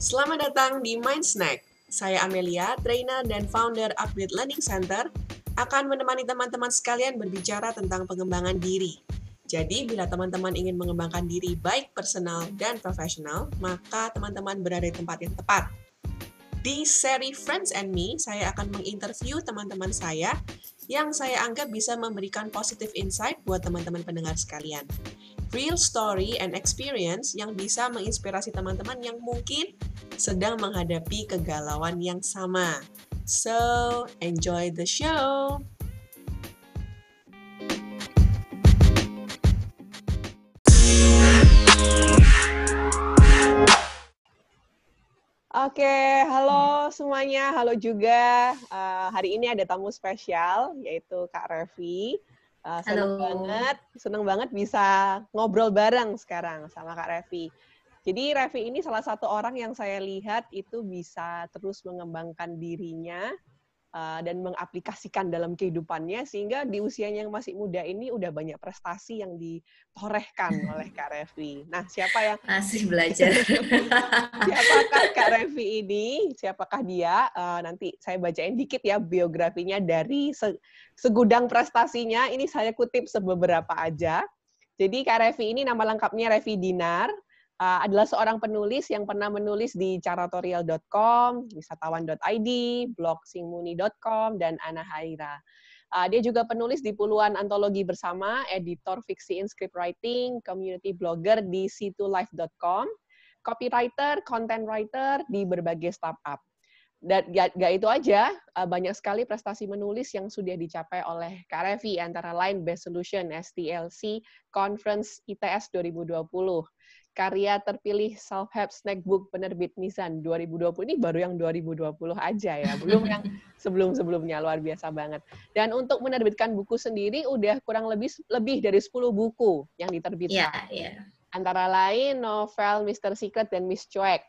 Selamat datang di Mind Snack. Saya Amelia, trainer dan founder Upgrade Learning Center, akan menemani teman-teman sekalian berbicara tentang pengembangan diri. Jadi, bila teman-teman ingin mengembangkan diri baik personal dan profesional, maka teman-teman berada di tempat yang tepat. Di seri Friends and Me, saya akan menginterview teman-teman saya yang saya anggap bisa memberikan positive insight buat teman-teman pendengar sekalian. Real story and experience yang bisa menginspirasi teman-teman yang mungkin sedang menghadapi kegalauan yang sama. So, enjoy the show! Oke, halo semuanya, halo juga. Uh, hari ini ada tamu spesial, yaitu Kak Revi. Uh, seneng banget, seneng banget bisa ngobrol bareng sekarang sama Kak Revi. Jadi Revi ini salah satu orang yang saya lihat itu bisa terus mengembangkan dirinya, uh, dan mengaplikasikan dalam kehidupannya sehingga di usianya yang masih muda ini udah banyak prestasi yang ditorehkan oleh Kak Revi. Nah, siapa yang masih belajar? siapakah Kak Revi ini? Siapakah dia? Uh, nanti saya bacain dikit ya biografinya dari se segudang prestasinya. Ini saya kutip sebeberapa aja. Jadi Kak Revi ini nama lengkapnya Revi Dinar uh, adalah seorang penulis yang pernah menulis di caratorial.com, wisatawan.id, blog singmuni.com, dan Ana Haira. Uh, dia juga penulis di puluhan antologi bersama, editor fiksi in scriptwriting, community blogger di situlife.com, copywriter, content writer di berbagai startup. Dan gak, gak itu aja, uh, banyak sekali prestasi menulis yang sudah dicapai oleh Karevi, antara lain Best Solution STLC Conference ITS 2020, karya terpilih self-help snack book penerbit Mizan 2020 ini baru yang 2020 aja ya, belum yang sebelum-sebelumnya luar biasa banget. Dan untuk menerbitkan buku sendiri udah kurang lebih lebih dari 10 buku yang diterbitkan. Yeah, yeah. Antara lain novel Mr. Secret dan Miss Cuek,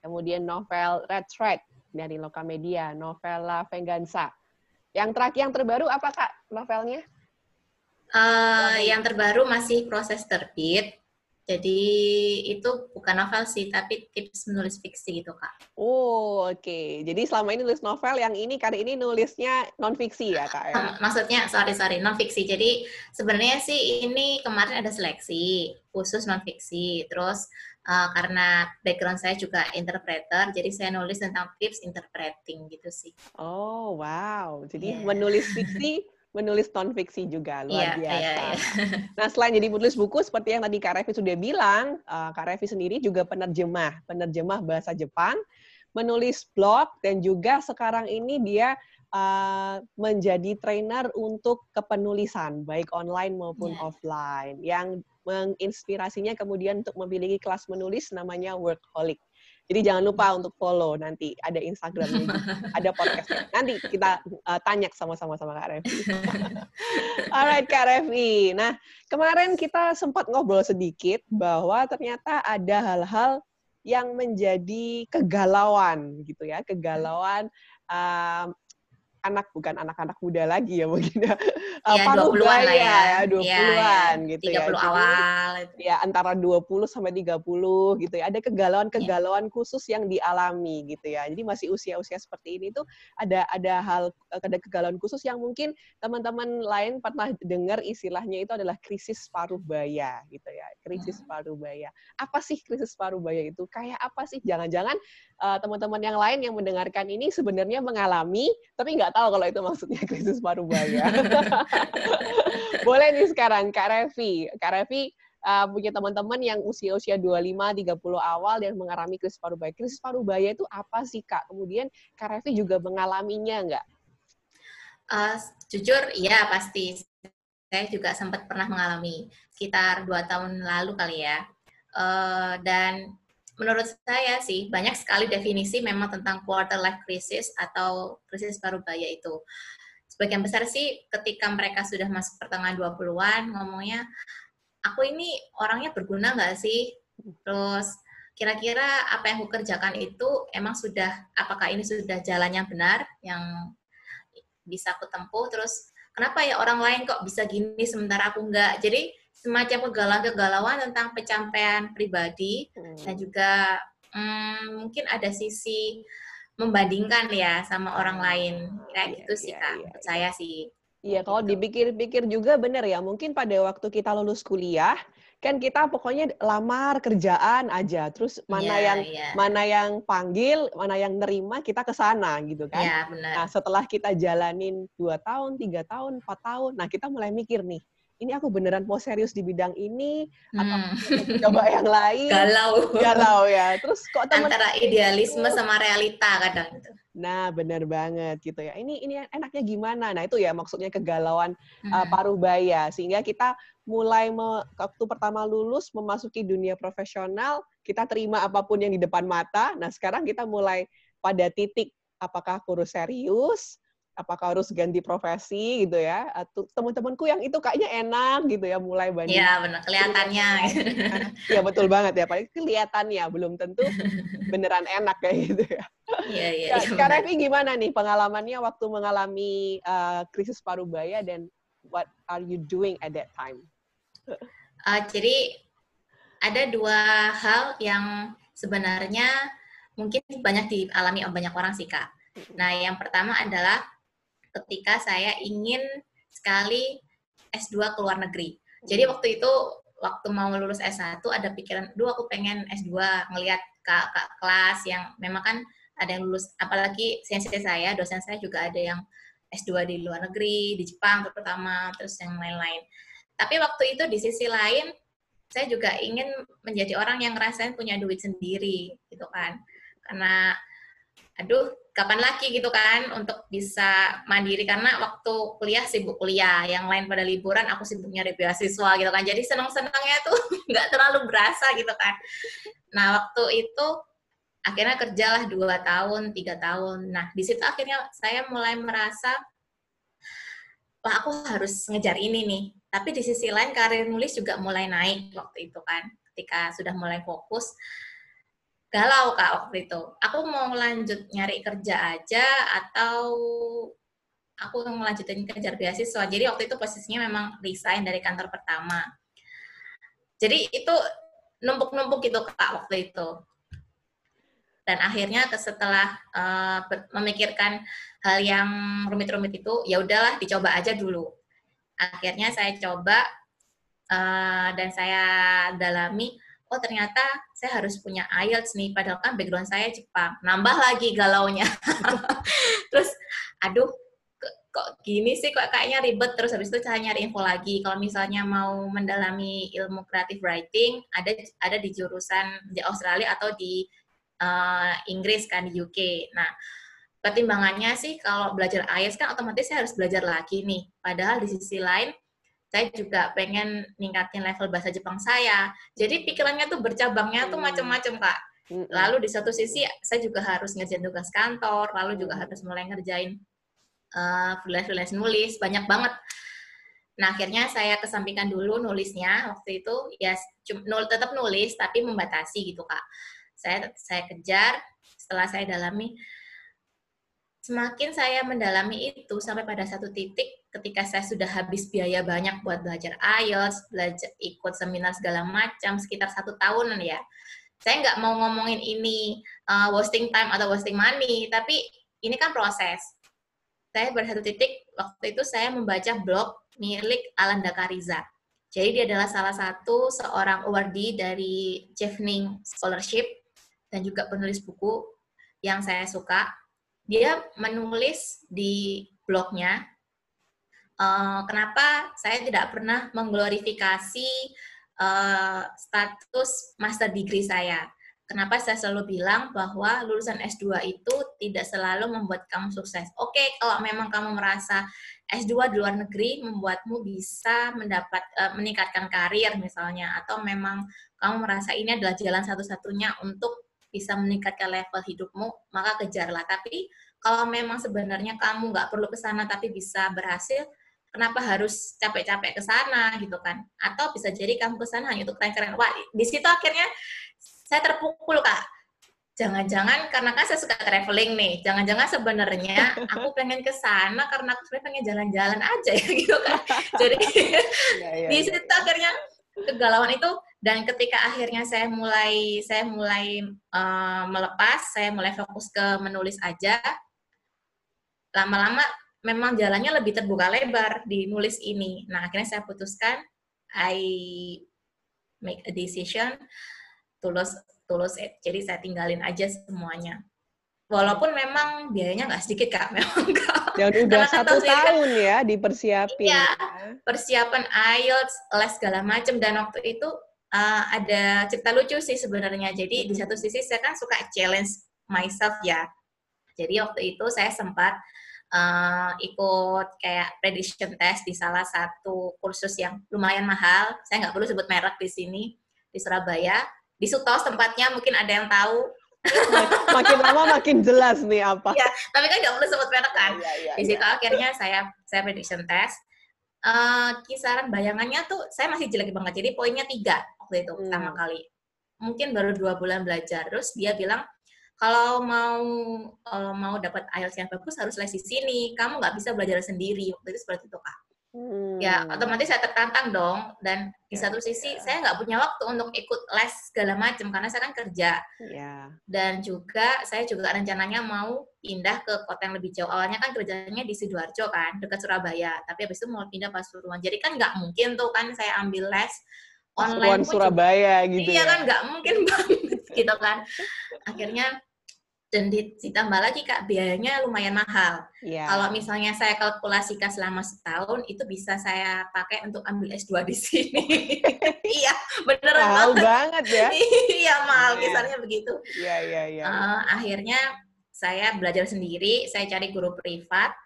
kemudian novel Red Thread dari Lokamedia, novel La Venganza. Yang terakhir yang terbaru apa Kak novelnya? Uh, yang terbaru masih proses terbit jadi itu bukan novel sih, tapi tips menulis fiksi gitu, Kak. Oh, oke. Okay. Jadi selama ini nulis novel, yang ini kali ini nulisnya non fiksi ya, Kak? Ya? Maksudnya, sorry, sorry, non fiksi. Jadi sebenarnya sih ini kemarin ada seleksi khusus non fiksi. Terus uh, karena background saya juga interpreter, jadi saya nulis tentang tips interpreting gitu sih. Oh, wow. Jadi yeah. menulis fiksi menulis non fiksi juga luar yeah, biasa. Yeah, yeah. nah selain jadi penulis buku seperti yang tadi Kak Revi sudah bilang, uh, Kak Revi sendiri juga penerjemah, penerjemah bahasa Jepang, menulis blog dan juga sekarang ini dia uh, menjadi trainer untuk kepenulisan baik online maupun yeah. offline yang menginspirasinya kemudian untuk memiliki kelas menulis namanya Workaholic. Jadi jangan lupa untuk follow nanti ada Instagramnya, ada podcastnya. Nanti kita uh, tanya sama-sama sama Kak Revi. Alright Kak Revi. Nah kemarin kita sempat ngobrol sedikit bahwa ternyata ada hal-hal yang menjadi kegalauan gitu ya, kegalauan uh, anak bukan anak-anak muda lagi ya mungkin ya. Iya, uh, 20-an lah ya. ya 20-an ya, gitu 30 ya. 30 awal. Jadi, ya antara 20 sampai 30 gitu ya. Ada kegalauan-kegalauan ya. khusus yang dialami gitu ya. Jadi masih usia-usia seperti ini tuh ada ada hal ada kegalauan khusus yang mungkin teman-teman lain pernah dengar istilahnya itu adalah krisis paruh baya gitu ya. Krisis hmm. paruh baya. Apa sih krisis paruh baya itu? Kayak apa sih? Jangan-jangan uh, teman-teman yang lain yang mendengarkan ini sebenarnya mengalami tapi nggak tahu kalau itu maksudnya krisis paruh baya. Boleh nih sekarang Kak Revi. Kak Revi uh, punya teman-teman yang usia-usia 25, 30 awal dan mengalami krisis paruh baya. Krisis paruh baya itu apa sih Kak? Kemudian Kak Revi juga mengalaminya nggak? Uh, jujur, ya pasti. Saya juga sempat pernah mengalami sekitar dua tahun lalu kali ya. Uh, dan menurut saya sih banyak sekali definisi memang tentang quarter life crisis atau krisis paruh baya itu. Sebagian besar sih ketika mereka sudah masuk pertengahan 20-an ngomongnya, aku ini orangnya berguna nggak sih? Terus kira-kira apa yang aku kerjakan itu emang sudah, apakah ini sudah jalan yang benar, yang bisa aku tempuh? Terus kenapa ya orang lain kok bisa gini sementara aku nggak? Jadi semacam kegalauan-kegalauan tentang pencapaian pribadi hmm. dan juga hmm, mungkin ada sisi membandingkan ya sama orang lain kayak yeah, gitu sih yeah, kak yeah, saya yeah. sih iya kalau gitu. dipikir-pikir juga benar ya mungkin pada waktu kita lulus kuliah kan kita pokoknya lamar kerjaan aja terus mana yeah, yang yeah. mana yang panggil mana yang nerima kita ke sana gitu kan yeah, nah setelah kita jalanin dua tahun tiga tahun empat tahun nah kita mulai mikir nih ini aku beneran mau serius di bidang ini atau hmm. coba yang lain? Galau. Galau ya. Terus kok teman antara idealisme sama realita kadang itu nah benar banget gitu ya. Ini ini enaknya gimana? Nah itu ya maksudnya kegalauan hmm. uh, paruh baya. Sehingga kita mulai me, waktu pertama lulus memasuki dunia profesional kita terima apa pun yang di depan mata. Nah sekarang kita mulai pada titik apakah kurus serius apakah harus ganti profesi gitu ya atau teman-temanku yang itu kayaknya enak gitu ya mulai banyak ya benar kelihatannya. Ya betul banget ya paling kelihatannya belum tentu beneran enak kayak gitu ya. Iya iya ya, Kak Revi gimana nih pengalamannya waktu mengalami uh, krisis paruh baya dan what are you doing at that time? Uh, jadi ada dua hal yang sebenarnya mungkin banyak dialami banyak orang sih kak. Nah, yang pertama adalah ketika saya ingin sekali S2 ke luar negeri. Jadi waktu itu waktu mau lulus S1 ada pikiran, "Duh aku pengen S2 ngelihat kakak kelas yang memang kan ada yang lulus apalagi sensei saya, dosen saya juga ada yang S2 di luar negeri, di Jepang terutama, terus yang lain-lain. Tapi waktu itu di sisi lain saya juga ingin menjadi orang yang ngerasain punya duit sendiri gitu kan. Karena aduh kapan lagi gitu kan untuk bisa mandiri? Karena waktu kuliah sibuk kuliah yang lain pada liburan aku sibuk nyari beasiswa gitu kan. Jadi senang-senangnya tuh nggak terlalu berasa gitu kan. Nah waktu itu akhirnya kerjalah dua tahun tiga tahun. Nah di situ akhirnya saya mulai merasa wah aku harus ngejar ini nih. Tapi di sisi lain karir nulis juga mulai naik waktu itu kan ketika sudah mulai fokus galau kak waktu itu. Aku mau lanjut nyari kerja aja atau aku mau melanjutin kejar beasiswa. Jadi waktu itu posisinya memang resign dari kantor pertama. Jadi itu numpuk-numpuk gitu kak waktu itu. Dan akhirnya setelah uh, memikirkan hal yang rumit-rumit itu, ya udahlah dicoba aja dulu. Akhirnya saya coba uh, dan saya dalami oh ternyata saya harus punya IELTS nih, padahal kan background saya Jepang. Nambah lagi galaunya. terus, aduh, kok gini sih, kok kayaknya ribet. Terus habis itu saya nyari info lagi. Kalau misalnya mau mendalami ilmu creative writing, ada ada di jurusan di Australia atau di uh, Inggris kan, di UK. Nah, pertimbangannya sih kalau belajar IELTS kan otomatis saya harus belajar lagi nih. Padahal di sisi lain, saya juga pengen ningkatin level bahasa Jepang saya. Jadi pikirannya tuh bercabangnya tuh hmm. macam-macam kak. Hmm. Lalu di satu sisi saya juga harus ngerjain tugas kantor, lalu juga harus mulai ngerjain uh, freelance-freelance nulis, banyak banget. Nah akhirnya saya kesampingkan dulu nulisnya waktu itu ya nul tetap nulis tapi membatasi gitu kak. Saya saya kejar setelah saya dalami semakin saya mendalami itu sampai pada satu titik ketika saya sudah habis biaya banyak buat belajar IELTS, belajar ikut seminar segala macam sekitar satu tahunan ya. Saya nggak mau ngomongin ini uh, wasting time atau wasting money, tapi ini kan proses. Saya pada titik waktu itu saya membaca blog milik Alan Dakariza. Jadi dia adalah salah satu seorang awardee dari Chevening Scholarship dan juga penulis buku yang saya suka dia menulis di blognya uh, kenapa saya tidak pernah mengglorifikasi uh, status master degree saya. Kenapa saya selalu bilang bahwa lulusan S2 itu tidak selalu membuat kamu sukses. Oke, kalau memang kamu merasa S2 di luar negeri membuatmu bisa mendapat uh, meningkatkan karir misalnya atau memang kamu merasa ini adalah jalan satu-satunya untuk bisa meningkatkan level hidupmu, maka kejarlah. Tapi kalau memang sebenarnya kamu nggak perlu ke sana tapi bisa berhasil, kenapa harus capek-capek ke sana gitu kan? Atau bisa jadi kamu ke sana hanya untuk keren-keren. Wah, di situ akhirnya saya terpukul kak. Jangan-jangan karena kan saya suka traveling nih, jangan-jangan sebenarnya aku pengen ke sana karena aku sebenarnya pengen jalan-jalan aja ya gitu kan. Jadi ya, ya, di ya. situ akhirnya kegalauan itu Dan ketika akhirnya saya mulai saya mulai uh, melepas, saya mulai fokus ke menulis aja. Lama-lama memang jalannya lebih terbuka lebar di nulis ini. Nah, akhirnya saya putuskan I make a decision tulus tulus jadi saya tinggalin aja semuanya. Walaupun memang biayanya nggak sedikit kak. Memang kak dan udah satu tahun ya dipersiapin iya, ya. persiapan IELTS les segala macam dan waktu itu uh, ada cerita lucu sih sebenarnya. Jadi di satu sisi saya kan suka challenge myself ya. Jadi waktu itu saya sempat uh, ikut kayak prediction test di salah satu kursus yang lumayan mahal saya nggak perlu sebut merek di sini di Surabaya di Sutos tempatnya mungkin ada yang tahu makin lama makin jelas nih apa. Ya, tapi kan nggak perlu sebut merek kan. Ya, ya, di situ ya. akhirnya saya saya prediction test. Uh, kisaran bayangannya tuh saya masih jelek banget. Jadi poinnya tiga waktu itu hmm. pertama kali. Mungkin baru dua bulan belajar. Terus dia bilang kalau mau uh, mau dapat IELTS yang bagus harus les di sini. Kamu nggak bisa belajar sendiri. Waktu itu seperti itu kak. Hmm. Ya, otomatis saya tertantang dong. Dan di ya, satu sisi ya. saya nggak punya waktu untuk ikut les segala macam karena saya kan kerja. Ya. Dan juga saya juga rencananya mau pindah ke kota yang lebih jauh. Awalnya kan kerjanya di sidoarjo kan, dekat Surabaya. Tapi habis itu mau pindah Pasuruan. Jadi kan nggak mungkin tuh kan saya ambil les online. Surabaya juga, gitu. Iya ya. kan nggak mungkin banget gitu kan. Akhirnya dan ditambah lagi kak biayanya lumayan mahal. Yeah. Kalau misalnya saya kalkulasikan selama setahun itu bisa saya pakai untuk ambil S2 di sini. iya, beneran mahal banget. ya. iya, mahal yeah. kisarnya begitu. Iya, yeah, iya, yeah, iya. Yeah. Uh, akhirnya saya belajar sendiri, saya cari guru privat.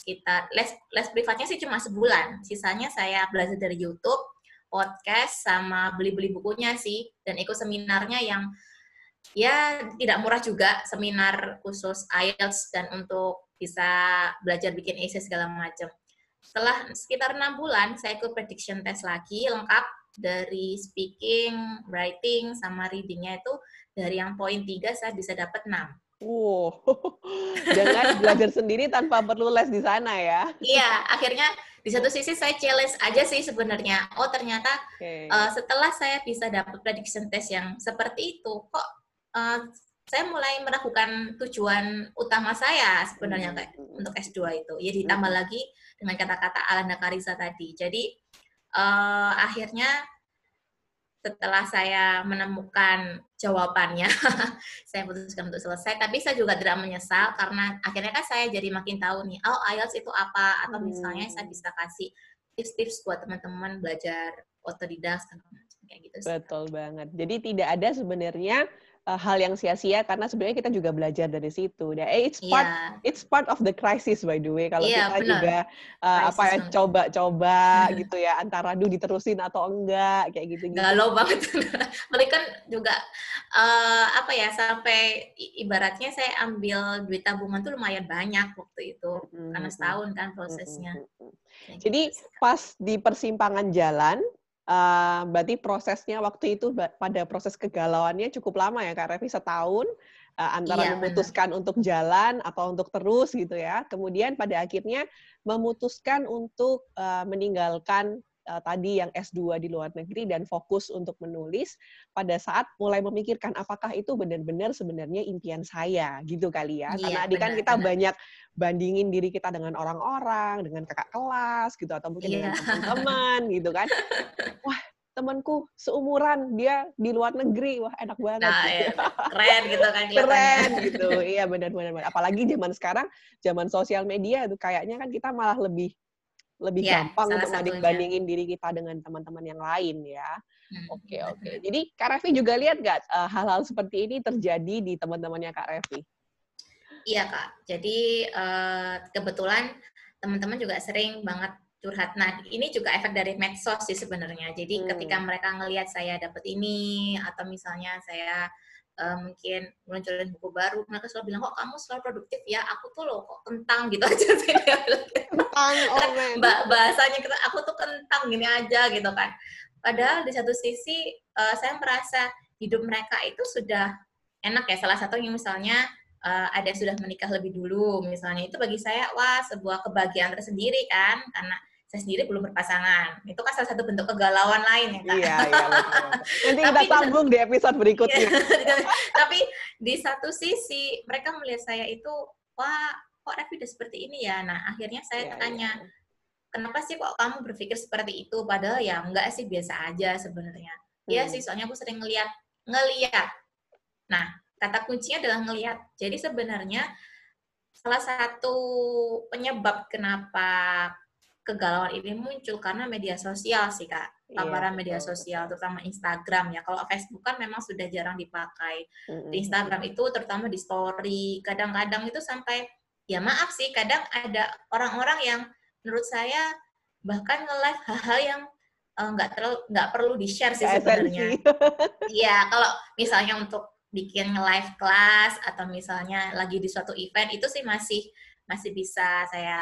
Kita les les privatnya sih cuma sebulan. Sisanya saya belajar dari YouTube, podcast sama beli-beli bukunya sih dan ikut seminarnya yang ya tidak murah juga seminar khusus IELTS dan untuk bisa belajar bikin essay segala macam. Setelah sekitar enam bulan, saya ikut prediction test lagi lengkap dari speaking, writing, sama readingnya itu dari yang poin tiga saya bisa dapat enam. Wow, jangan belajar sendiri tanpa perlu les di sana ya. Iya, akhirnya di satu sisi saya challenge aja sih sebenarnya. Oh ternyata okay. uh, eh, setelah saya bisa dapat prediction test yang seperti itu, kok uh, saya mulai meragukan tujuan utama saya sebenarnya kayak hmm. untuk S2 itu. Ya ditambah hmm. lagi dengan kata-kata Alanda Karisa tadi. Jadi uh, akhirnya setelah saya menemukan jawabannya, saya putuskan untuk selesai. Tapi saya juga tidak menyesal karena akhirnya kan saya jadi makin tahu nih, oh IELTS itu apa? Atau misalnya saya hmm. bisa kasih tips-tips buat teman-teman belajar otodidak kayak gitu. Betul banget. Jadi tidak ada sebenarnya uh, hal yang sia-sia karena sebenarnya kita juga belajar dari situ. Dan eh, it's part yeah. it's part of the crisis by the way kalau yeah, kita bener. juga uh, apa ya coba-coba gitu ya antara duh diterusin atau enggak kayak gitu. -gitu. Galau banget. Mereka kan juga uh, apa ya sampai ibaratnya saya ambil duit tabungan tuh lumayan banyak waktu itu mm -hmm. karena setahun kan prosesnya. Mm -hmm. Jadi gitu pas di persimpangan jalan Uh, berarti prosesnya waktu itu pada proses kegalauannya cukup lama ya Kak Revi setahun uh, antara iya, memutuskan benar. untuk jalan atau untuk terus gitu ya. Kemudian pada akhirnya memutuskan untuk uh, meninggalkan uh, tadi yang S2 di luar negeri dan fokus untuk menulis pada saat mulai memikirkan apakah itu benar-benar sebenarnya impian saya gitu kali ya. Iya, Karena adik kan kita benar. banyak bandingin diri kita dengan orang-orang, dengan kakak kelas gitu atau mungkin iya. dengan teman-teman gitu kan. Wah, temanku seumuran dia di luar negeri wah enak banget nah, gitu. ya. keren gitu kan keren gitu iya benar-benar apalagi zaman sekarang zaman sosial media itu kayaknya kan kita malah lebih lebih ya, gampang untuk banding-bandingin diri kita dengan teman-teman yang lain ya. Oke hmm. oke. Okay. Jadi Kak Revi juga lihat nggak uh, hal-hal seperti ini terjadi di teman-temannya Kak Revi? Iya kak. Jadi uh, kebetulan teman-teman juga sering banget curhat. Nah ini juga efek dari medsos sih sebenarnya. Jadi hmm. ketika mereka ngelihat saya dapat ini atau misalnya saya uh, mungkin meluncurin buku baru, mereka selalu bilang, kok kamu selalu produktif ya, aku tuh loh kok kentang gitu aja sih. kentang, oh man. Bahasanya kita, aku tuh kentang gini aja gitu kan. Padahal di satu sisi, uh, saya merasa hidup mereka itu sudah enak ya. Salah satunya misalnya, uh, ada yang sudah menikah lebih dulu misalnya itu bagi saya wah sebuah kebahagiaan tersendiri kan karena saya sendiri belum berpasangan. Itu kan salah satu bentuk kegalauan lain ya kak. Iya, iya. Betul. Nanti kita sambung di episode berikutnya. Iya, tapi di satu sisi mereka melihat saya itu, wah kok Revi udah seperti ini ya. Nah akhirnya saya iya, tanya, iya. kenapa sih kok kamu berpikir seperti itu? Padahal ya enggak sih biasa aja sebenarnya. Iya hmm. sih, soalnya aku sering ngeliat, ngeliat. Nah kata kuncinya adalah ngeliat. Jadi sebenarnya salah satu penyebab kenapa kegalauan ini muncul karena media sosial sih kak. Paparan yeah, media sosial terutama Instagram ya. Kalau Facebook kan memang sudah jarang dipakai. Di Instagram itu terutama di story kadang-kadang itu sampai ya maaf sih kadang ada orang-orang yang menurut saya bahkan nge-live hal-hal yang eh, nggak uh, terlalu nggak perlu di share sih sebenarnya. iya kalau misalnya untuk bikin nge-live kelas atau misalnya lagi di suatu event itu sih masih masih bisa saya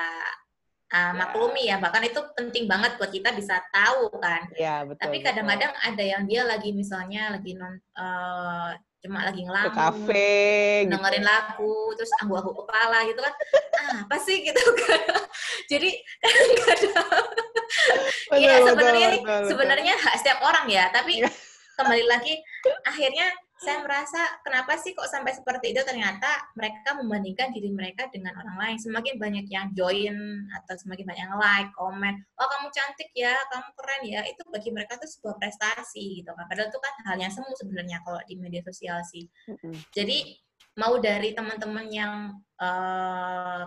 uh, maklumi ya bahkan itu penting banget buat kita bisa tahu kan ya, betul, tapi kadang-kadang ada yang dia lagi misalnya lagi non uh, cuma lagi ngelamun ke kafe gitu. dengerin gitu. lagu terus anggu-anggu kepala gitu kan ah, apa sih gitu kan jadi kadang-kadang iya sebenarnya sebenarnya hak setiap orang ya tapi iya. kembali lagi akhirnya saya merasa kenapa sih kok sampai seperti itu? Ternyata mereka membandingkan diri mereka dengan orang lain. Semakin banyak yang join atau semakin banyak yang like komen oh kamu cantik ya kamu keren ya itu bagi mereka itu sebuah prestasi gitu kan. Padahal itu kan hal yang semu sebenarnya kalau di media sosial sih. Jadi mau dari teman-teman yang uh,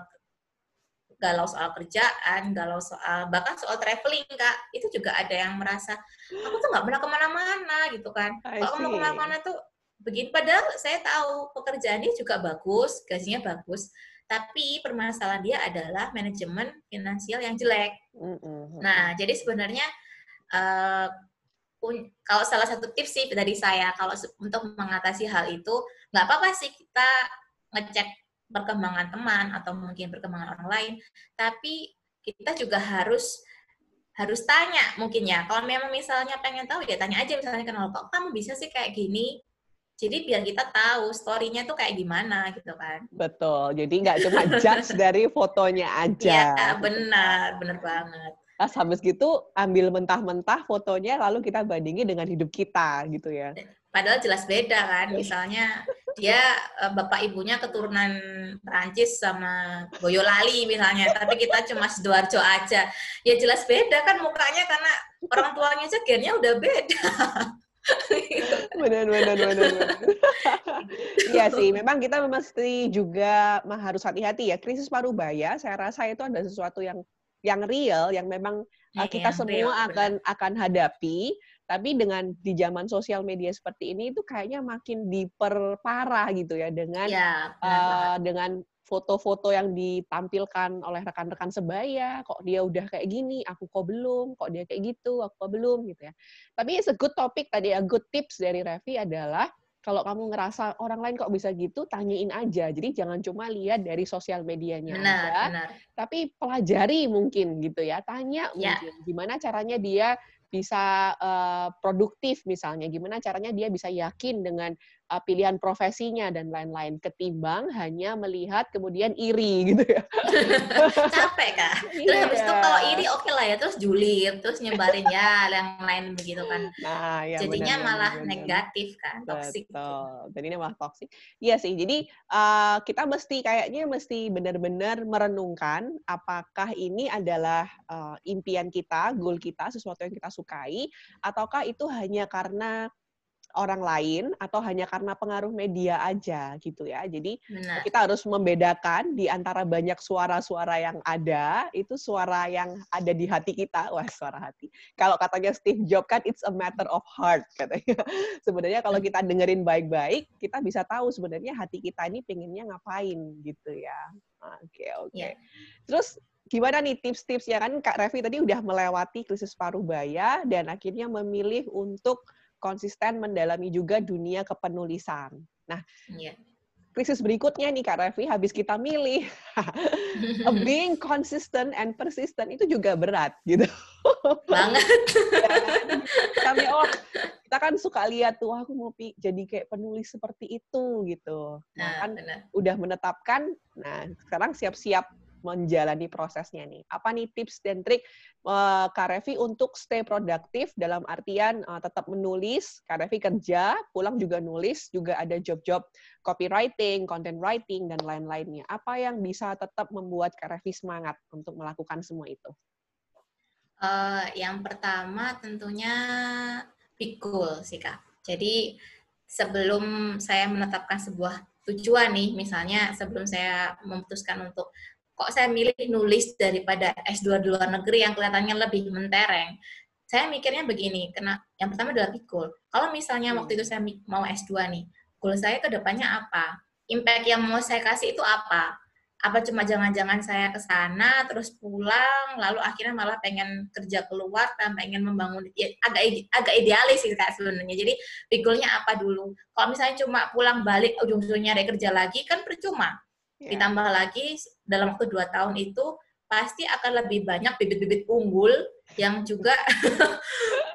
galau soal kerjaan, galau soal bahkan soal traveling kak, itu juga ada yang merasa aku tuh nggak pernah ke mana-mana gitu kan. Kalau mau ke mana-mana tuh begini padahal saya tahu pekerjaannya juga bagus gajinya bagus tapi permasalahan dia adalah manajemen finansial yang jelek. Nah jadi sebenarnya uh, kalau salah satu tips sih dari saya kalau untuk mengatasi hal itu nggak apa-apa sih kita ngecek perkembangan teman atau mungkin perkembangan orang lain tapi kita juga harus harus tanya mungkin ya. Kalau memang misalnya pengen tahu ya tanya aja misalnya kenal kok kamu bisa sih kayak gini jadi biar kita tahu story-nya tuh kayak gimana gitu kan. Betul. Jadi nggak cuma judge dari fotonya aja. Iya, benar, benar banget. Pas habis gitu ambil mentah-mentah fotonya lalu kita bandingin dengan hidup kita gitu ya. Padahal jelas beda kan. Misalnya dia eh, bapak ibunya keturunan Perancis sama Boyolali misalnya, tapi kita cuma Sidoarjo aja. Ya jelas beda kan mukanya karena orang tuanya aja gennya udah beda. benar benar benar iya sih memang kita mesti juga harus hati-hati ya. Krisis paruh baya saya rasa itu ada sesuatu yang yang real yang memang ya, kita semua real, akan benar. akan hadapi. Tapi dengan di zaman sosial media seperti ini itu kayaknya makin diperparah gitu ya dengan ya, uh, dengan foto-foto yang ditampilkan oleh rekan-rekan sebaya, kok dia udah kayak gini, aku kok belum, kok dia kayak gitu, aku kok belum gitu ya. Tapi it's a good topic tadi, a good tips dari Revi adalah kalau kamu ngerasa orang lain kok bisa gitu, tanyain aja. Jadi jangan cuma lihat dari sosial medianya benar, aja, benar. tapi pelajari mungkin gitu ya. Tanya ya. mungkin gimana caranya dia bisa uh, produktif misalnya, gimana caranya dia bisa yakin dengan pilihan profesinya dan lain-lain ketimbang hanya melihat kemudian iri gitu ya. Capek kak. Terus yeah. habis itu kalau iri oke okay lah ya terus julid terus nyebarin ya yang lain begitu kan. Nah, ya, Jadinya benar, malah benar, negatif kan, toksik. Betul. Jadinya malah toksik. Iya sih. Jadi uh, kita mesti kayaknya mesti benar-benar merenungkan apakah ini adalah uh, impian kita, goal kita, sesuatu yang kita sukai, ataukah itu hanya karena orang lain atau hanya karena pengaruh media aja gitu ya. Jadi Benar. kita harus membedakan di antara banyak suara-suara yang ada, itu suara yang ada di hati kita. Wah, suara hati. Kalau katanya Steve Jobs kan it's a matter of heart katanya. Sebenarnya kalau kita dengerin baik-baik, kita bisa tahu sebenarnya hati kita ini pengennya ngapain gitu ya. Oke, okay, oke. Okay. Yeah. Terus gimana nih tips-tips ya kan Kak Revi tadi udah melewati krisis paruh baya dan akhirnya memilih untuk konsisten mendalami juga dunia kepenulisan. Nah, yeah. krisis berikutnya nih Kak Revi, habis kita milih, being consistent and persistent itu juga berat gitu. Banget. Kami oh kita kan suka lihat tuh aku mau jadi kayak penulis seperti itu gitu. Nah, nah kan bener. udah menetapkan, nah sekarang siap-siap menjalani prosesnya nih. Apa nih tips dan trik uh, Kak Revi untuk stay produktif dalam artian uh, tetap menulis, Kak Revi kerja, pulang juga nulis, juga ada job-job copywriting, content writing, dan lain-lainnya. Apa yang bisa tetap membuat Kak Revi semangat untuk melakukan semua itu? Uh, yang pertama tentunya big sih Kak. Jadi sebelum saya menetapkan sebuah tujuan nih, misalnya sebelum saya memutuskan untuk kok saya milih nulis daripada S2 di luar negeri yang kelihatannya lebih mentereng, saya mikirnya begini, kena yang pertama adalah goal. Kalau misalnya waktu itu saya mau S2 nih, goal saya ke depannya apa? Impact yang mau saya kasih itu apa? apa cuma jangan-jangan saya ke sana terus pulang lalu akhirnya malah pengen kerja keluar dan pengen membangun ya, agak agak idealis sih kak sebenarnya jadi pikulnya apa dulu kalau misalnya cuma pulang balik ujung-ujungnya ada kerja lagi kan percuma yeah. ditambah lagi dalam waktu dua tahun itu pasti akan lebih banyak bibit-bibit unggul yang juga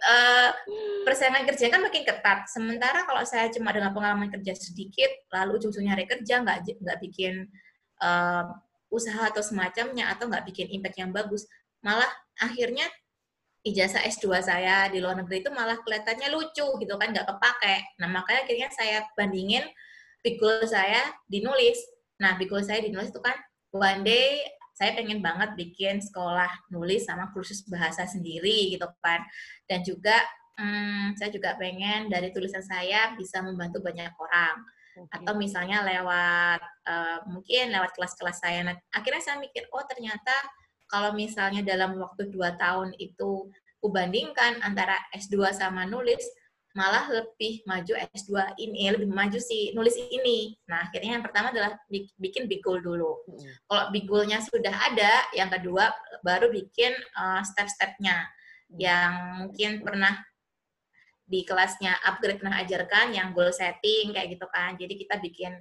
uh, persaingan kerja kan makin ketat. Sementara kalau saya cuma dengan pengalaman kerja sedikit, lalu ujung-ujungnya kerja nggak nggak bikin uh, usaha atau semacamnya atau nggak bikin impact yang bagus malah akhirnya ijazah S2 saya di luar negeri itu malah kelihatannya lucu gitu kan nggak kepake nah makanya akhirnya saya bandingin bikul saya dinulis nah bikul saya dinulis itu kan one day saya pengen banget bikin sekolah nulis sama kursus bahasa sendiri gitu kan dan juga hmm, saya juga pengen dari tulisan saya bisa membantu banyak orang okay. atau misalnya lewat uh, mungkin lewat kelas-kelas saya. Nah, akhirnya saya mikir, oh ternyata kalau misalnya dalam waktu dua tahun itu kubandingkan antara S2 sama nulis, malah lebih maju S2 ini, lebih maju si nulis ini. Nah, akhirnya yang pertama adalah bikin big goal dulu. Hmm. Kalau big goal-nya sudah ada, yang kedua baru bikin uh, step-stepnya. Hmm. Yang mungkin pernah di kelasnya upgrade pernah ajarkan yang goal setting kayak gitu kan. Jadi kita bikin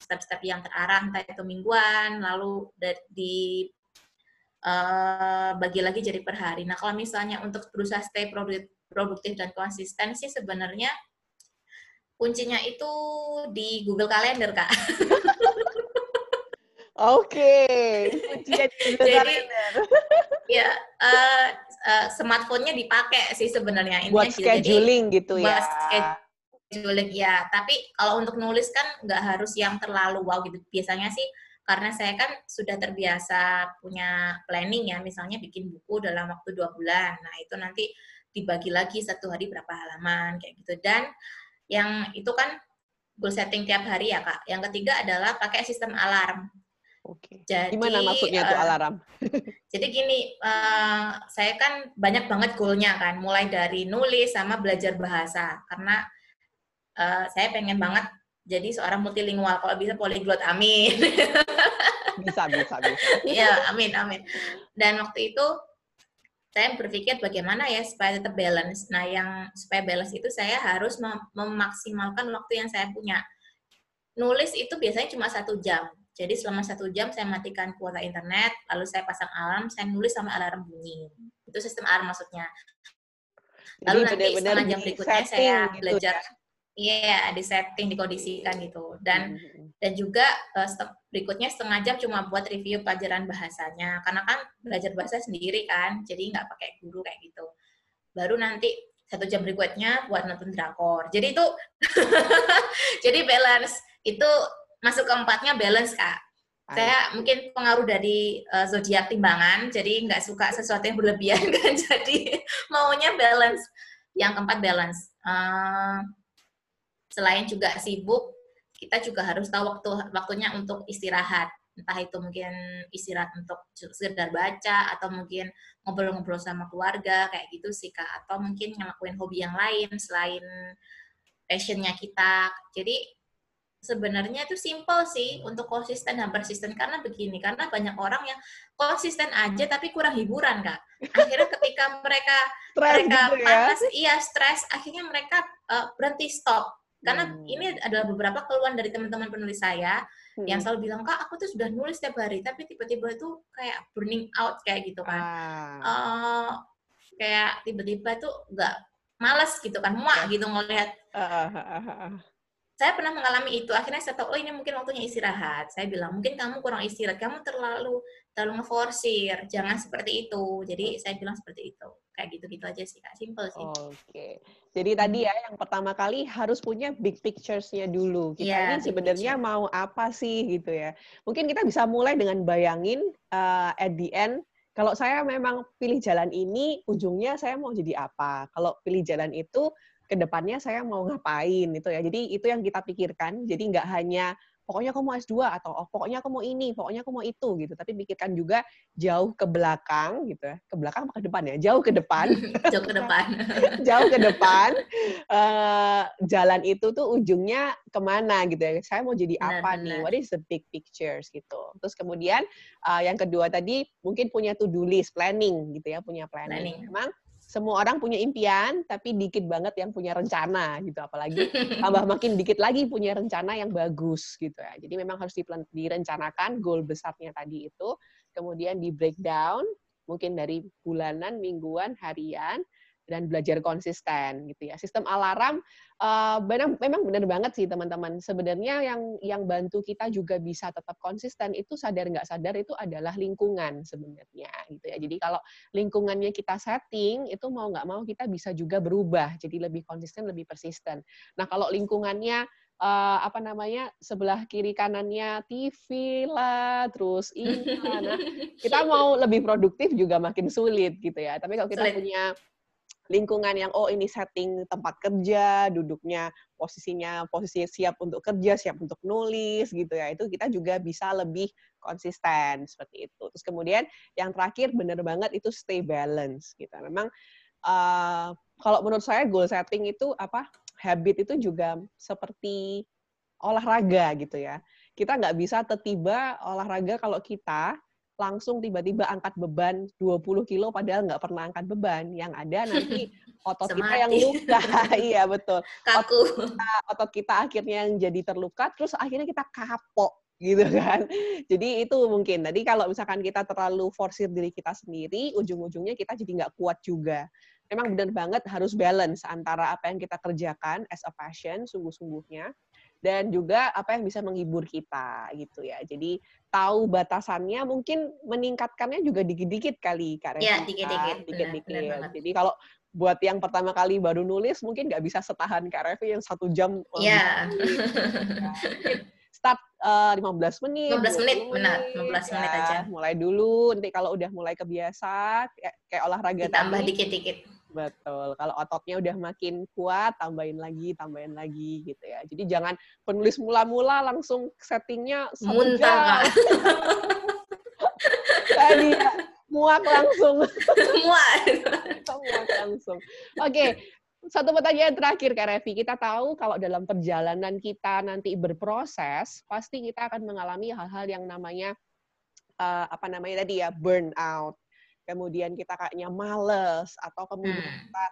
step-step yang terarah entah itu mingguan lalu di uh, bagi lagi jadi per hari. Nah, kalau misalnya untuk berusaha stay produktif dan konsisten sih sebenarnya kuncinya itu di Google Calendar, Kak. Oke, kuncinya di Google Jadi, Calendar. ya, uh, uh, smartphone-nya dipakai sih sebenarnya buat scheduling Jadi, gitu ya. scheduling ya. Tapi kalau untuk nulis kan nggak harus yang terlalu wow gitu. Biasanya sih karena saya kan sudah terbiasa punya planning ya, misalnya bikin buku dalam waktu dua bulan. Nah itu nanti dibagi lagi satu hari berapa halaman kayak gitu. Dan yang itu kan goal setting tiap hari ya kak. Yang ketiga adalah pakai sistem alarm. Oke. Jadi, Gimana maksudnya tuh uh, alarm? jadi gini, uh, saya kan banyak banget goalnya kan, mulai dari nulis sama belajar bahasa. Karena uh, saya pengen banget jadi seorang multilingual, kalau bisa polyglot, amin. bisa, bisa, bisa. Iya, amin, amin. Dan waktu itu saya berpikir bagaimana ya supaya tetap balance. Nah, yang supaya balance itu saya harus mem memaksimalkan waktu yang saya punya. Nulis itu biasanya cuma satu jam jadi selama satu jam saya matikan kuota internet, lalu saya pasang alarm, saya nulis sama alarm bunyi. Itu sistem alarm maksudnya. Lalu Jadi nanti setengah jam berikutnya saya gitu belajar. Ya? Iya, yeah, di setting, dikondisikan gitu. Dan mm -hmm. dan juga uh, berikutnya setengah jam cuma buat review pelajaran bahasanya. Karena kan belajar bahasa sendiri kan, jadi nggak pakai guru kayak gitu. Baru nanti satu jam berikutnya buat nonton drakor. Jadi itu jadi balance itu masuk keempatnya balance kak. Saya mungkin pengaruh dari uh, zodiak timbangan, jadi nggak suka sesuatu yang berlebihan kan, jadi maunya balance. Yang keempat balance. Uh, selain juga sibuk, kita juga harus tahu waktu waktunya untuk istirahat. Entah itu mungkin istirahat untuk sekedar baca atau mungkin ngobrol-ngobrol sama keluarga kayak gitu sih kak. Atau mungkin ngelakuin hobi yang lain selain passionnya kita. Jadi sebenarnya itu simple sih untuk konsisten dan persisten karena begini karena banyak orang yang konsisten aja tapi kurang hiburan kak akhirnya ketika mereka mereka gitu ya? panas iya stres akhirnya mereka uh, berhenti stop karena hmm. ini adalah beberapa keluhan dari teman-teman penulis saya hmm. yang selalu bilang kak aku tuh sudah nulis setiap hari tapi tiba-tiba itu kayak burning out kayak gitu kan ah. uh, kayak tiba-tiba tuh nggak males gitu kan muak gitu ngelihat uh, uh, uh, uh saya pernah mengalami itu. Akhirnya saya tahu, oh ini mungkin waktunya istirahat. Saya bilang, mungkin kamu kurang istirahat, kamu terlalu terlalu ngeforsir, jangan seperti itu. Jadi saya bilang seperti itu. Kayak gitu-gitu aja sih, Kak. Simple sih. Oke. Okay. Jadi tadi ya, yang pertama kali harus punya big pictures-nya dulu. Kita yeah, ini sebenarnya mau apa sih gitu ya. Mungkin kita bisa mulai dengan bayangin uh, at the end, kalau saya memang pilih jalan ini, ujungnya saya mau jadi apa. Kalau pilih jalan itu, ke depannya saya mau ngapain itu ya. Jadi itu yang kita pikirkan. Jadi nggak hanya pokoknya aku mau S2 atau oh, pokoknya aku mau ini, pokoknya aku mau itu gitu. Tapi pikirkan juga jauh ke belakang gitu ya. Ke belakang apa ke depan ya? Jauh ke depan. jauh ke depan. jauh ke depan. Uh, jalan itu tuh ujungnya ke mana gitu ya. Saya mau jadi benar, apa benar. nih? What is the big pictures gitu. Terus kemudian uh, yang kedua tadi mungkin punya to-do list, planning gitu ya. Punya planning. planning. Memang semua orang punya impian, tapi dikit banget yang punya rencana gitu. Apalagi tambah makin dikit lagi punya rencana yang bagus gitu ya. Jadi memang harus direncanakan goal besarnya tadi itu, kemudian di breakdown, mungkin dari bulanan, mingguan, harian, dan belajar konsisten gitu ya. Sistem alarm uh, memang memang benar banget sih teman-teman. Sebenarnya yang yang bantu kita juga bisa tetap konsisten itu sadar nggak sadar itu adalah lingkungan sebenarnya gitu ya. Jadi kalau lingkungannya kita setting itu mau nggak mau kita bisa juga berubah jadi lebih konsisten, lebih persisten. Nah kalau lingkungannya uh, apa namanya sebelah kiri kanannya TV lah, terus ini nah, kita mau lebih produktif juga makin sulit gitu ya. Tapi kalau kita sulit. punya lingkungan yang oh ini setting tempat kerja, duduknya posisinya posisi siap untuk kerja, siap untuk nulis gitu ya. Itu kita juga bisa lebih konsisten seperti itu. Terus kemudian yang terakhir benar banget itu stay balance gitu. Memang uh, kalau menurut saya goal setting itu apa? Habit itu juga seperti olahraga gitu ya. Kita nggak bisa tiba-tiba olahraga kalau kita langsung tiba-tiba angkat beban 20 kilo padahal nggak pernah angkat beban. Yang ada nanti otot kita yang luka. iya, betul. Kaku. Otot kita, otot kita akhirnya yang jadi terluka, terus akhirnya kita kapok gitu kan. Jadi itu mungkin. Tadi kalau misalkan kita terlalu forsir diri kita sendiri, ujung-ujungnya kita jadi nggak kuat juga. Memang benar banget harus balance antara apa yang kita kerjakan as a passion, sungguh-sungguhnya, dan juga apa yang bisa menghibur kita gitu ya. Jadi tahu batasannya mungkin meningkatkannya juga dikit-dikit kali Kak Iya, dikit-dikit. Dikit-dikit. Jadi kalau buat yang pertama kali baru nulis mungkin nggak bisa setahan Kak Revi yang satu jam. Iya. Start uh, 15 menit. 15 menit, benar. 15 ya, menit aja. Mulai dulu, nanti kalau udah mulai kebiasa, kayak, kayak olahraga Ditambah dikit-dikit Betul. Kalau ototnya udah makin kuat, tambahin lagi, tambahin lagi gitu ya. Jadi jangan penulis mula-mula langsung settingnya muntah. Tadi ya, muak langsung. muak. muak langsung. Oke, okay. satu pertanyaan terakhir Kak Revi. Kita tahu kalau dalam perjalanan kita nanti berproses, pasti kita akan mengalami hal-hal yang namanya uh, apa namanya tadi ya burnout kemudian kita kayaknya males atau kemudian hmm. kita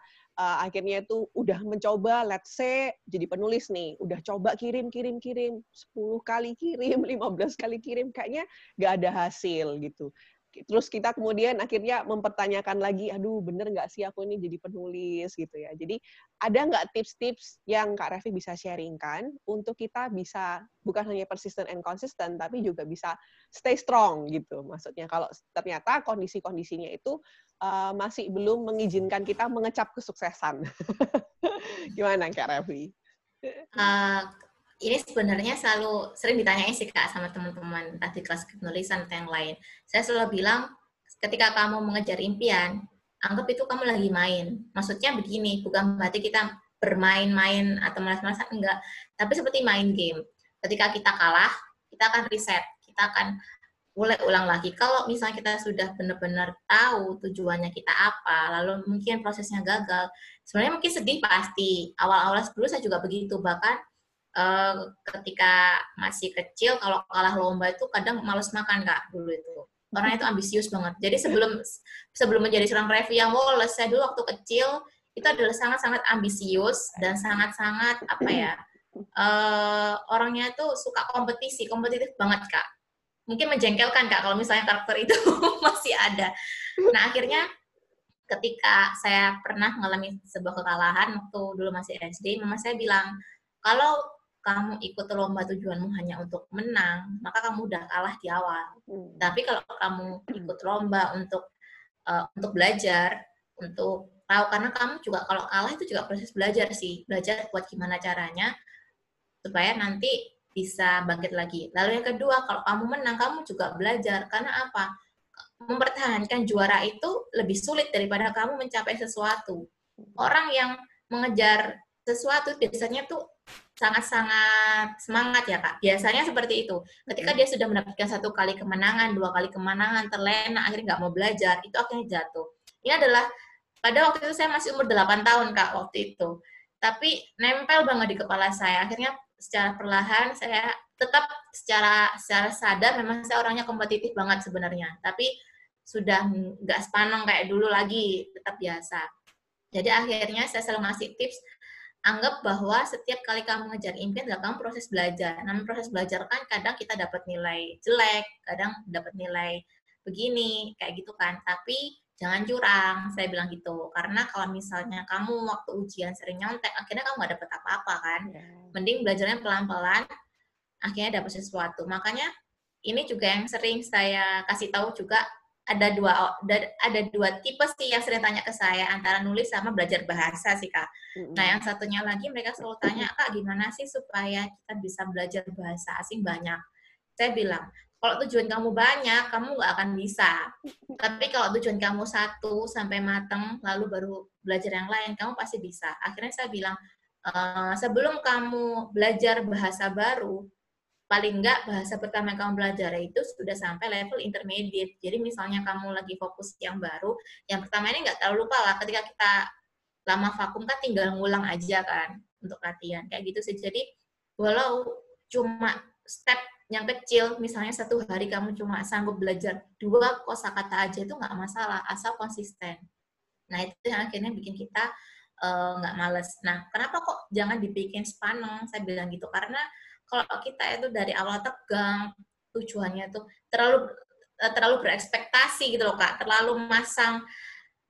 uh, akhirnya itu udah mencoba let's say jadi penulis nih, udah coba kirim kirim kirim 10 kali kirim, 15 kali kirim kayaknya nggak ada hasil gitu terus kita kemudian akhirnya mempertanyakan lagi, aduh bener nggak sih aku ini jadi penulis gitu ya. Jadi ada nggak tips-tips yang Kak Revi bisa sharingkan untuk kita bisa bukan hanya persistent and consistent, tapi juga bisa stay strong gitu. Maksudnya kalau ternyata kondisi-kondisinya itu uh, masih belum mengizinkan kita mengecap kesuksesan. Gimana Kak Revi? Uh, ini sebenarnya selalu sering ditanyain sih kak sama teman-teman entah di kelas penulisan atau yang lain. Saya selalu bilang ketika kamu mengejar impian, anggap itu kamu lagi main. Maksudnya begini, bukan berarti kita bermain-main atau malas-malasan enggak, tapi seperti main game. Ketika kita kalah, kita akan reset, kita akan mulai ulang lagi. Kalau misalnya kita sudah benar-benar tahu tujuannya kita apa, lalu mungkin prosesnya gagal, sebenarnya mungkin sedih pasti. Awal-awal dulu saya juga begitu, bahkan uh, ketika masih kecil kalau kalah lomba itu kadang males makan kak dulu itu orang itu ambisius banget. Jadi sebelum sebelum menjadi seorang review yang woles saya dulu waktu kecil itu adalah sangat-sangat ambisius dan sangat-sangat apa ya uh, orangnya itu suka kompetisi kompetitif banget kak. Mungkin menjengkelkan kak kalau misalnya karakter itu masih ada. Nah akhirnya ketika saya pernah mengalami sebuah kekalahan waktu dulu masih SD mama saya bilang kalau kamu ikut lomba tujuanmu hanya untuk menang, maka kamu udah kalah di awal. Hmm. Tapi kalau kamu ikut lomba untuk uh, untuk belajar, untuk tahu karena kamu juga kalau kalah itu juga proses belajar sih, belajar buat gimana caranya supaya nanti bisa bangkit lagi. Lalu yang kedua, kalau kamu menang, kamu juga belajar karena apa? Mempertahankan juara itu lebih sulit daripada kamu mencapai sesuatu. Orang yang mengejar sesuatu biasanya tuh sangat-sangat semangat ya kak. Biasanya seperti itu. Ketika dia sudah mendapatkan satu kali kemenangan, dua kali kemenangan, terlena, akhirnya nggak mau belajar, itu akhirnya jatuh. Ini adalah pada waktu itu saya masih umur 8 tahun kak waktu itu. Tapi nempel banget di kepala saya. Akhirnya secara perlahan saya tetap secara secara sadar memang saya orangnya kompetitif banget sebenarnya. Tapi sudah nggak sepaneng kayak dulu lagi, tetap biasa. Jadi akhirnya saya selalu ngasih tips anggap bahwa setiap kali kamu ngejar impian adalah kamu proses belajar. Namun proses belajar kan kadang kita dapat nilai jelek, kadang dapat nilai begini, kayak gitu kan. Tapi jangan curang, saya bilang gitu. Karena kalau misalnya kamu waktu ujian sering nyontek, akhirnya kamu nggak dapat apa-apa kan. Iya. Mending belajarnya pelan-pelan, akhirnya dapat sesuatu. Makanya ini juga yang sering saya kasih tahu juga ada dua ada dua tipe sih yang sering tanya ke saya antara nulis sama belajar bahasa sih kak. Mm-hmm. Nah yang satunya lagi mereka selalu tanya kak gimana sih supaya kita bisa belajar bahasa asing banyak. Saya bilang kalau tujuan kamu banyak kamu nggak akan bisa. Tapi kalau tujuan kamu satu sampai mateng lalu baru belajar yang lain kamu pasti bisa. Akhirnya saya bilang e, sebelum kamu belajar bahasa baru paling enggak bahasa pertama yang kamu belajar itu sudah sampai level intermediate. Jadi misalnya kamu lagi fokus yang baru, yang pertama ini enggak terlalu lupa lah ketika kita lama vakum kan tinggal ngulang aja kan untuk latihan kayak gitu sih. Jadi walau cuma step yang kecil, misalnya satu hari kamu cuma sanggup belajar dua kosakata aja itu nggak masalah, asal konsisten. Nah itu yang akhirnya bikin kita eh, nggak uh, males. Nah kenapa kok jangan dibikin sepaneng? Saya bilang gitu karena kalau kita itu dari awal tegang tujuannya tuh terlalu eh, terlalu berekspektasi gitu loh kak. Terlalu masang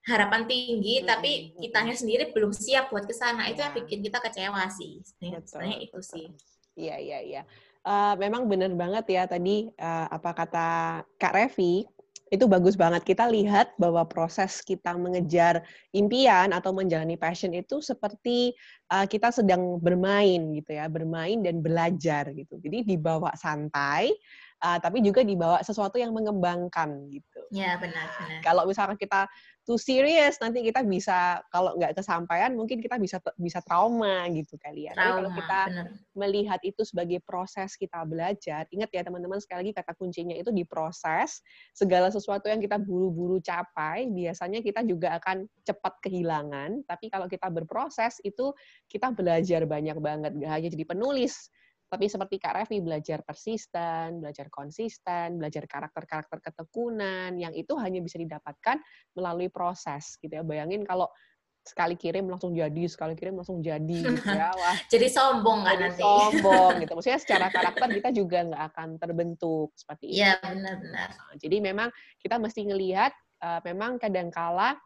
harapan tinggi hmm. tapi kitanya sendiri belum siap buat ke sana. Itu yang iya. bikin kita kecewa sih sebenarnya itu sih. Iya iya iya. Uh, memang benar banget ya tadi uh, apa kata kak Revi itu bagus banget. Kita lihat bahwa proses kita mengejar impian atau menjalani passion itu seperti uh, kita sedang bermain gitu ya, bermain dan belajar gitu. Jadi dibawa santai, uh, tapi juga dibawa sesuatu yang mengembangkan gitu. Ya benar. benar. Kalau misalkan kita too serious nanti kita bisa kalau nggak kesampaian mungkin kita bisa bisa trauma gitu kali ya. Trauma, kalau kita bener. melihat itu sebagai proses kita belajar, ingat ya teman-teman sekali lagi kata kuncinya itu di proses segala sesuatu yang kita buru-buru capai biasanya kita juga akan cepat kehilangan. Tapi kalau kita berproses itu kita belajar banyak banget gak hanya jadi penulis tapi seperti Kak Revi belajar persisten, belajar konsisten, belajar karakter-karakter ketekunan yang itu hanya bisa didapatkan melalui proses gitu ya. Bayangin kalau sekali kirim langsung jadi, sekali kirim langsung jadi gitu ya. Wah, jadi sombong kan nanti. Sombong gitu. Maksudnya secara karakter kita juga nggak akan terbentuk seperti itu. Iya, benar-benar. Jadi memang kita mesti ngelihat uh, memang kadangkala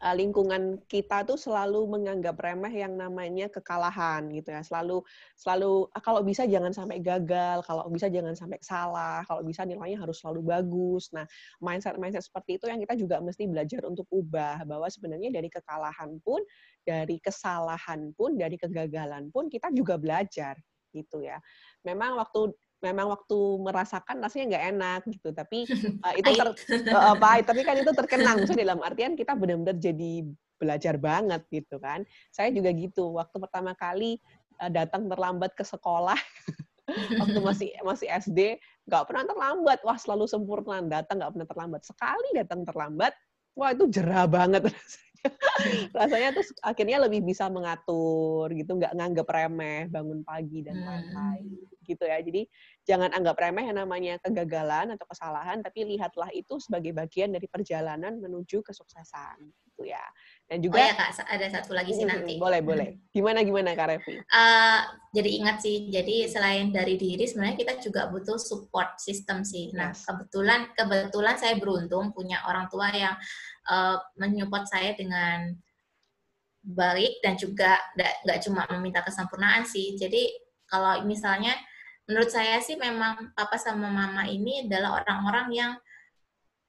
uh, lingkungan kita tuh selalu menganggap remeh yang namanya kekalahan gitu ya. Selalu selalu ah, kalau bisa jangan sampai gagal, kalau bisa jangan sampai salah, kalau bisa nilainya harus selalu bagus. Nah, mindset-mindset seperti itu yang kita juga mesti belajar untuk ubah bahwa sebenarnya dari kekalahan pun, dari kesalahan pun, dari kegagalan pun kita juga belajar gitu ya. Memang waktu memang waktu merasakan rasanya nggak enak gitu tapi uh, itu ter, uh, pahit tapi kan itu terkenang. Maksudnya dalam artian kita benar-benar jadi belajar banget gitu kan. Saya juga gitu waktu pertama kali uh, datang terlambat ke sekolah waktu masih masih SD nggak pernah terlambat. Wah selalu sempurna. Datang nggak pernah terlambat. Sekali datang terlambat wah itu jerah banget. rasanya tuh akhirnya lebih bisa mengatur gitu nggak nganggap remeh bangun pagi dan hmm. lain-lain hmm. gitu ya jadi jangan anggap remeh yang namanya kegagalan atau kesalahan tapi lihatlah itu sebagai bagian dari perjalanan menuju kesuksesan gitu ya dan juga oh ya kak ada satu lagi sih nanti boleh boleh gimana gimana kak Revi uh, jadi ingat sih jadi selain dari diri sebenarnya kita juga butuh support system sih nah yes. kebetulan kebetulan saya beruntung punya orang tua yang uh, menyupport saya dengan baik dan juga nggak cuma meminta kesempurnaan sih. Jadi Kalau misalnya menurut saya sih memang papa sama mama ini adalah orang-orang yang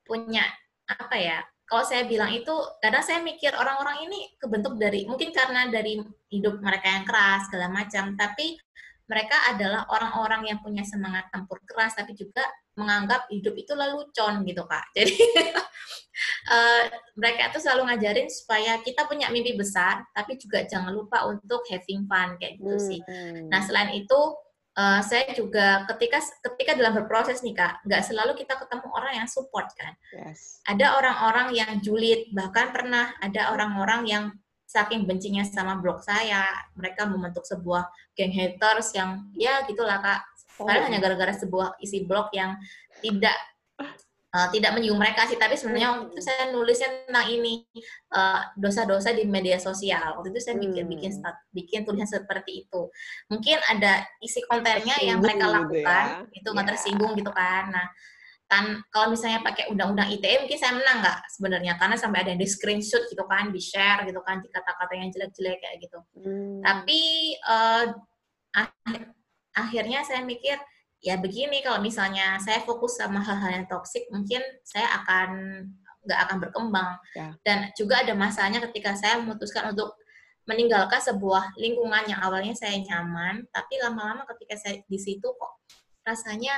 punya apa ya kalau saya bilang itu kadang saya mikir orang-orang ini kebentuk dari mungkin karena dari hidup mereka yang keras segala macam. Tapi mereka adalah orang-orang yang punya semangat tempur keras tapi juga menganggap hidup itu lelucon gitu kak. Jadi uh, mereka itu selalu ngajarin supaya kita punya mimpi besar tapi juga jangan lupa untuk having fun kayak gitu sih. Hmm. nah selain itu uh, saya juga ketika ketika dalam berproses nih kak, nggak selalu kita ketemu orang yang support kan. Yes. Ada orang-orang yang julid, bahkan pernah ada orang-orang yang saking bencinya sama blog saya, mereka membentuk sebuah geng haters yang ya gitulah kak. Padahal oh. hanya gara-gara sebuah isi blog yang tidak uh, tidak menyinggung mereka sih, tapi sebenarnya hmm. waktu itu saya nulisnya tentang ini eh, dosa-dosa uh, di media sosial. Waktu itu saya bikin hmm. bikin start, bikin tulisan seperti itu. Mungkin ada isi kontennya tersinggung yang mereka gitu lakukan ya. itu nggak yeah. tersinggung gitu kan. Nah, kan kalau misalnya pakai undang-undang ITE mungkin saya menang nggak sebenarnya karena sampai ada yang di screenshot gitu kan, di share gitu kan, di kata-kata yang jelek-jelek kayak gitu. Hmm. Tapi uh, akhirnya saya mikir ya begini kalau misalnya saya fokus sama hal-hal yang toksik mungkin saya akan nggak akan berkembang ya. dan juga ada masanya ketika saya memutuskan untuk meninggalkan sebuah lingkungan yang awalnya saya nyaman tapi lama-lama ketika saya di situ kok rasanya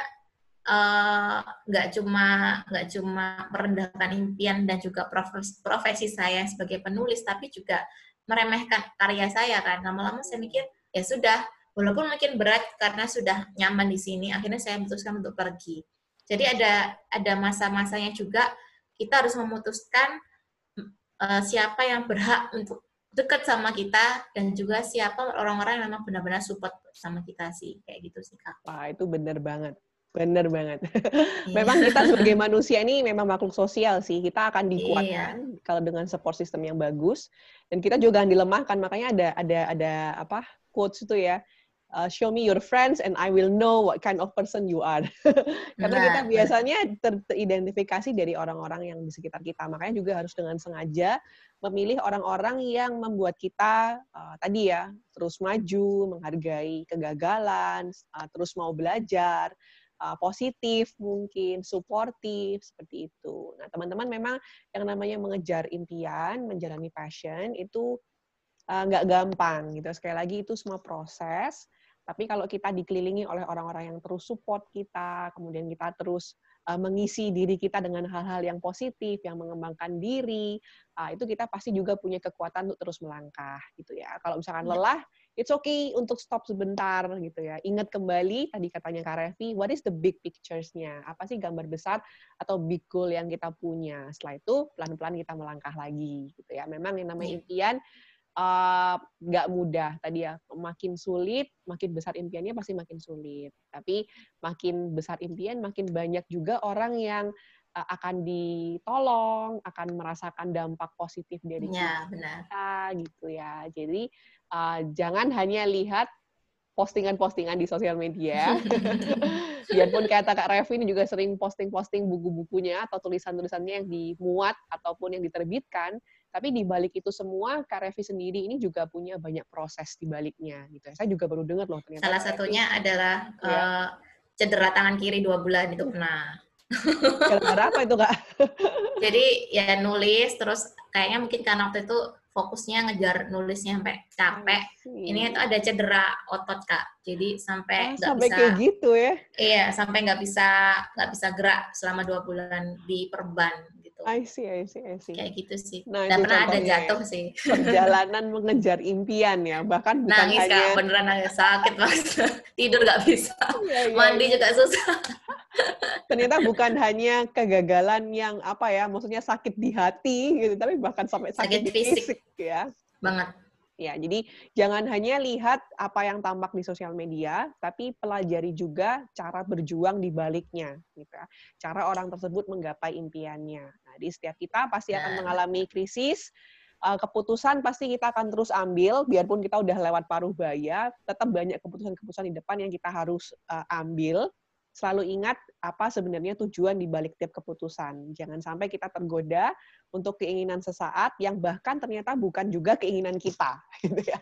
eh, nggak uh, cuma nggak cuma merendahkan impian dan juga profesi, profesi saya sebagai penulis tapi juga meremehkan karya saya kan lama-lama saya mikir ya sudah walaupun mungkin berat karena sudah nyaman di sini akhirnya saya memutuskan untuk pergi jadi ada ada masa-masanya juga kita harus memutuskan uh, siapa yang berhak untuk dekat sama kita dan juga siapa orang-orang yang memang benar-benar support sama kita sih kayak gitu sih kak. Wah itu benar banget. Benar banget. Iya. memang kita sebagai manusia ini memang makhluk sosial sih. Kita akan dikuatkan iya. kalau dengan support system yang bagus dan kita juga akan dilemahkan. Makanya ada ada ada apa quotes itu ya uh, show me your friends and I will know what kind of person you are. Karena nah, kita biasanya teridentifikasi dari orang-orang yang di sekitar kita. Makanya juga harus dengan sengaja memilih orang-orang yang membuat kita uh, tadi ya terus maju, menghargai kegagalan, uh, terus mau belajar, uh, positif mungkin, suportif seperti itu. Nah, teman-teman memang yang namanya mengejar impian, menjalani passion itu nggak uh, gampang gitu. Sekali lagi itu semua proses tapi kalau kita dikelilingi oleh orang-orang yang terus support kita, kemudian kita terus uh, mengisi diri kita dengan hal-hal yang positif, yang mengembangkan diri, uh, itu kita pasti juga punya kekuatan untuk terus melangkah, gitu ya. Kalau misalkan iya. lelah, it's okay untuk stop sebentar, gitu ya. Ingat kembali tadi katanya Kak Revi, what is the big pictures-nya? Apa sih gambar besar atau big goal yang kita punya? Setelah itu pelan-pelan kita melangkah lagi, gitu ya. Memang yang namanya iya. impian nggak uh, mudah. Tadi ya makin sulit makin besar impiannya pasti makin sulit. Tapi makin besar impian makin banyak juga orang yang uh, akan ditolong akan merasakan dampak positif dari ya, kita gitu ya. Jadi uh, jangan hanya lihat postingan-postingan di sosial media. Biarpun kata Kak Revi ini juga sering posting-posting buku-bukunya atau tulisan-tulisannya yang dimuat ataupun yang diterbitkan, tapi di balik itu semua, Kak Revi sendiri ini juga punya banyak proses di baliknya. Gitu. Ya. Saya juga baru dengar loh ternyata. Salah satunya Revi, adalah ya. uh, cedera tangan kiri dua bulan itu pernah. Gara-gara apa itu kak? Jadi ya nulis terus kayaknya mungkin karena waktu itu fokusnya ngejar nulisnya sampai capek. Ini itu ada cedera otot kak. Jadi sampai ah, nggak oh, bisa. kayak gitu ya? Iya sampai nggak bisa nggak bisa gerak selama dua bulan di perban I see, I see, I see. Kayak gitu sih. Nah, Dan pernah ada jatuh ya. sih. Perjalanan mengejar impian ya, bahkan bukan nangis, hanya... Kak, beneran nangis, sakit banget. Tidur nggak bisa. Ya, ya, Mandi ya. juga susah. Ternyata bukan hanya kegagalan yang apa ya, maksudnya sakit di hati gitu, tapi bahkan sampai sakit, sakit di fisik. fisik ya. Banget. Ya, jadi jangan hanya lihat apa yang tampak di sosial media, tapi pelajari juga cara berjuang di baliknya, gitu ya. Cara orang tersebut menggapai impiannya. Nah, di setiap kita pasti akan nah. mengalami krisis, uh, keputusan pasti kita akan terus ambil, biarpun kita udah lewat paruh baya, tetap banyak keputusan-keputusan di depan yang kita harus uh, ambil. selalu ingat apa sebenarnya tujuan di balik tiap keputusan. Jangan sampai kita tergoda untuk keinginan sesaat yang bahkan ternyata bukan juga keinginan kita. Gitu ya.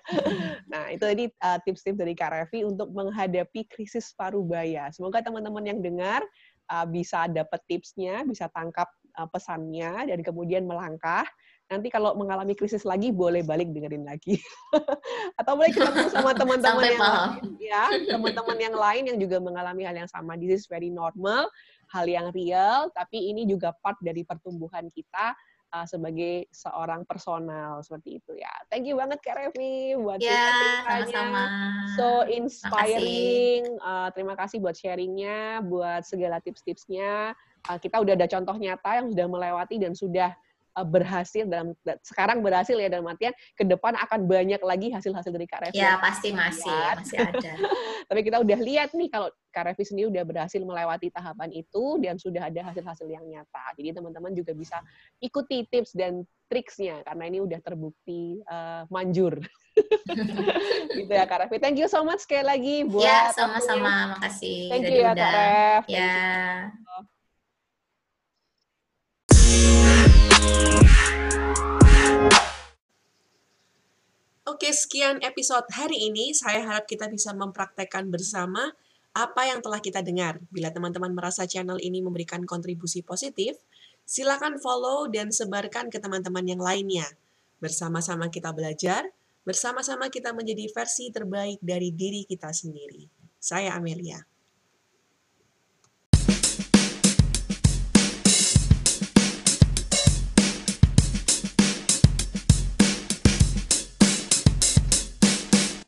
Nah, itu tadi uh, tips-tips dari Kak Revi untuk menghadapi krisis paruh baya. Semoga teman-teman yang dengar uh, bisa dapat tipsnya, bisa tangkap pesannya, dan kemudian melangkah. Nanti kalau mengalami krisis lagi boleh balik dengerin lagi. Atau boleh ketemu sama teman-teman yang lain ya teman-teman yang lain yang juga mengalami hal yang sama. This is very normal hal yang real tapi ini juga part dari pertumbuhan kita uh, sebagai seorang personal seperti itu ya. Thank you banget Kak Revi buat ya, sama-sama. So inspiring. Uh, terima kasih buat sharingnya, buat segala tips-tipsnya. Uh, kita udah ada contoh nyata yang sudah melewati dan sudah uh, berhasil dalam sekarang berhasil ya dalam artian ke depan akan banyak lagi hasil-hasil dari Kak Revi. Ya pasti masih lihat. masih ada. Tapi kita udah lihat nih kalau Kak Revi sendiri udah berhasil melewati tahapan itu dan sudah ada hasil-hasil yang nyata. Jadi teman-teman juga bisa ikuti tips dan triksnya karena ini udah terbukti uh, manjur. gitu ya Kak Revi. Thank you so much sekali lagi buat Ya, sama-sama. Makasih. Thank you ya Kak Rev. Ya. Oke, sekian episode hari ini. Saya harap kita bisa mempraktekkan bersama apa yang telah kita dengar. Bila teman-teman merasa channel ini memberikan kontribusi positif, silakan follow dan sebarkan ke teman-teman yang lainnya. Bersama-sama kita belajar, bersama-sama kita menjadi versi terbaik dari diri kita sendiri. Saya Amelia.